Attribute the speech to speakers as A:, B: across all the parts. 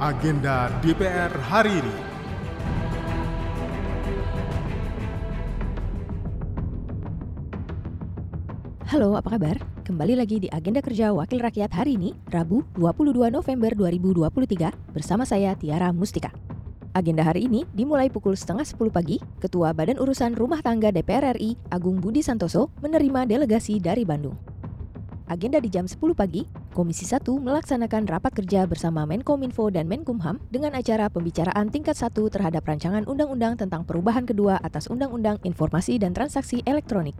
A: agenda DPR hari ini.
B: Halo, apa kabar? Kembali lagi di Agenda Kerja Wakil Rakyat hari ini, Rabu 22 November 2023, bersama saya Tiara Mustika. Agenda hari ini dimulai pukul setengah 10 pagi, Ketua Badan Urusan Rumah Tangga DPR RI, Agung Budi Santoso, menerima delegasi dari Bandung. Agenda di jam 10 pagi, Komisi 1 melaksanakan rapat kerja bersama Menkominfo dan Menkumham dengan acara pembicaraan tingkat 1 terhadap rancangan undang-undang tentang perubahan kedua atas Undang-Undang Informasi dan Transaksi Elektronik.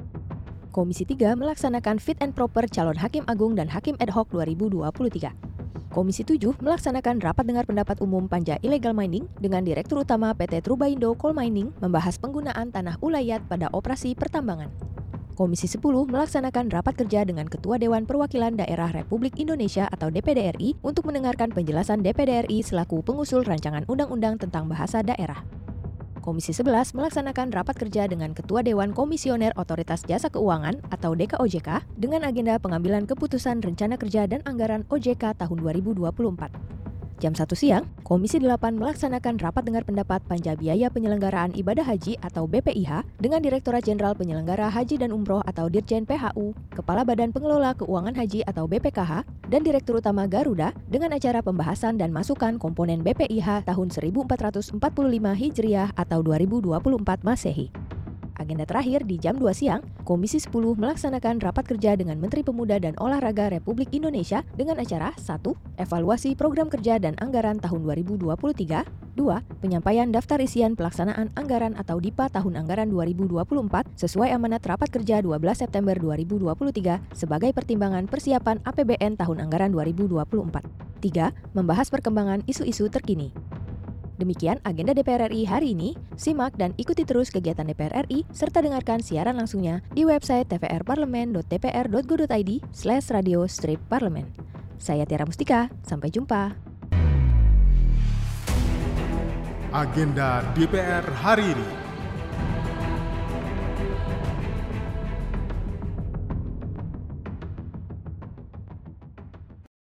B: Komisi 3 melaksanakan fit and proper calon Hakim Agung dan Hakim Ad hoc 2023. Komisi 7 melaksanakan rapat dengar pendapat umum panja illegal mining dengan Direktur Utama PT Trubaindo Coal Mining membahas penggunaan tanah ulayat pada operasi pertambangan. Komisi 10 melaksanakan rapat kerja dengan Ketua Dewan Perwakilan Daerah Republik Indonesia atau DPD RI untuk mendengarkan penjelasan DPD RI selaku pengusul rancangan undang-undang tentang bahasa daerah. Komisi 11 melaksanakan rapat kerja dengan Ketua Dewan Komisioner Otoritas Jasa Keuangan atau DKOJK dengan agenda pengambilan keputusan rencana kerja dan anggaran OJK tahun 2024. Jam 1 siang, Komisi 8 melaksanakan rapat dengar pendapat panja biaya penyelenggaraan ibadah haji atau BPIH dengan Direktorat Jenderal Penyelenggara Haji dan Umroh atau Dirjen PHU, Kepala Badan Pengelola Keuangan Haji atau BPKH, dan Direktur Utama Garuda dengan acara pembahasan dan masukan komponen BPIH tahun 1445 Hijriah atau 2024 Masehi. Agenda terakhir di jam 2 siang, Komisi 10 melaksanakan rapat kerja dengan Menteri Pemuda dan Olahraga Republik Indonesia dengan acara 1. Evaluasi program kerja dan anggaran tahun 2023 2. Penyampaian daftar isian pelaksanaan anggaran atau DIPA tahun anggaran 2024 sesuai amanat rapat kerja 12 September 2023 sebagai pertimbangan persiapan APBN tahun anggaran 2024. 3. Membahas perkembangan isu-isu terkini. Demikian agenda DPR RI hari ini. Simak dan ikuti terus kegiatan DPR RI serta dengarkan siaran langsungnya di website tvrparlemen.dpr.go.id slash radio strip parlemen. Saya Tiara Mustika, sampai jumpa.
A: Agenda DPR hari ini.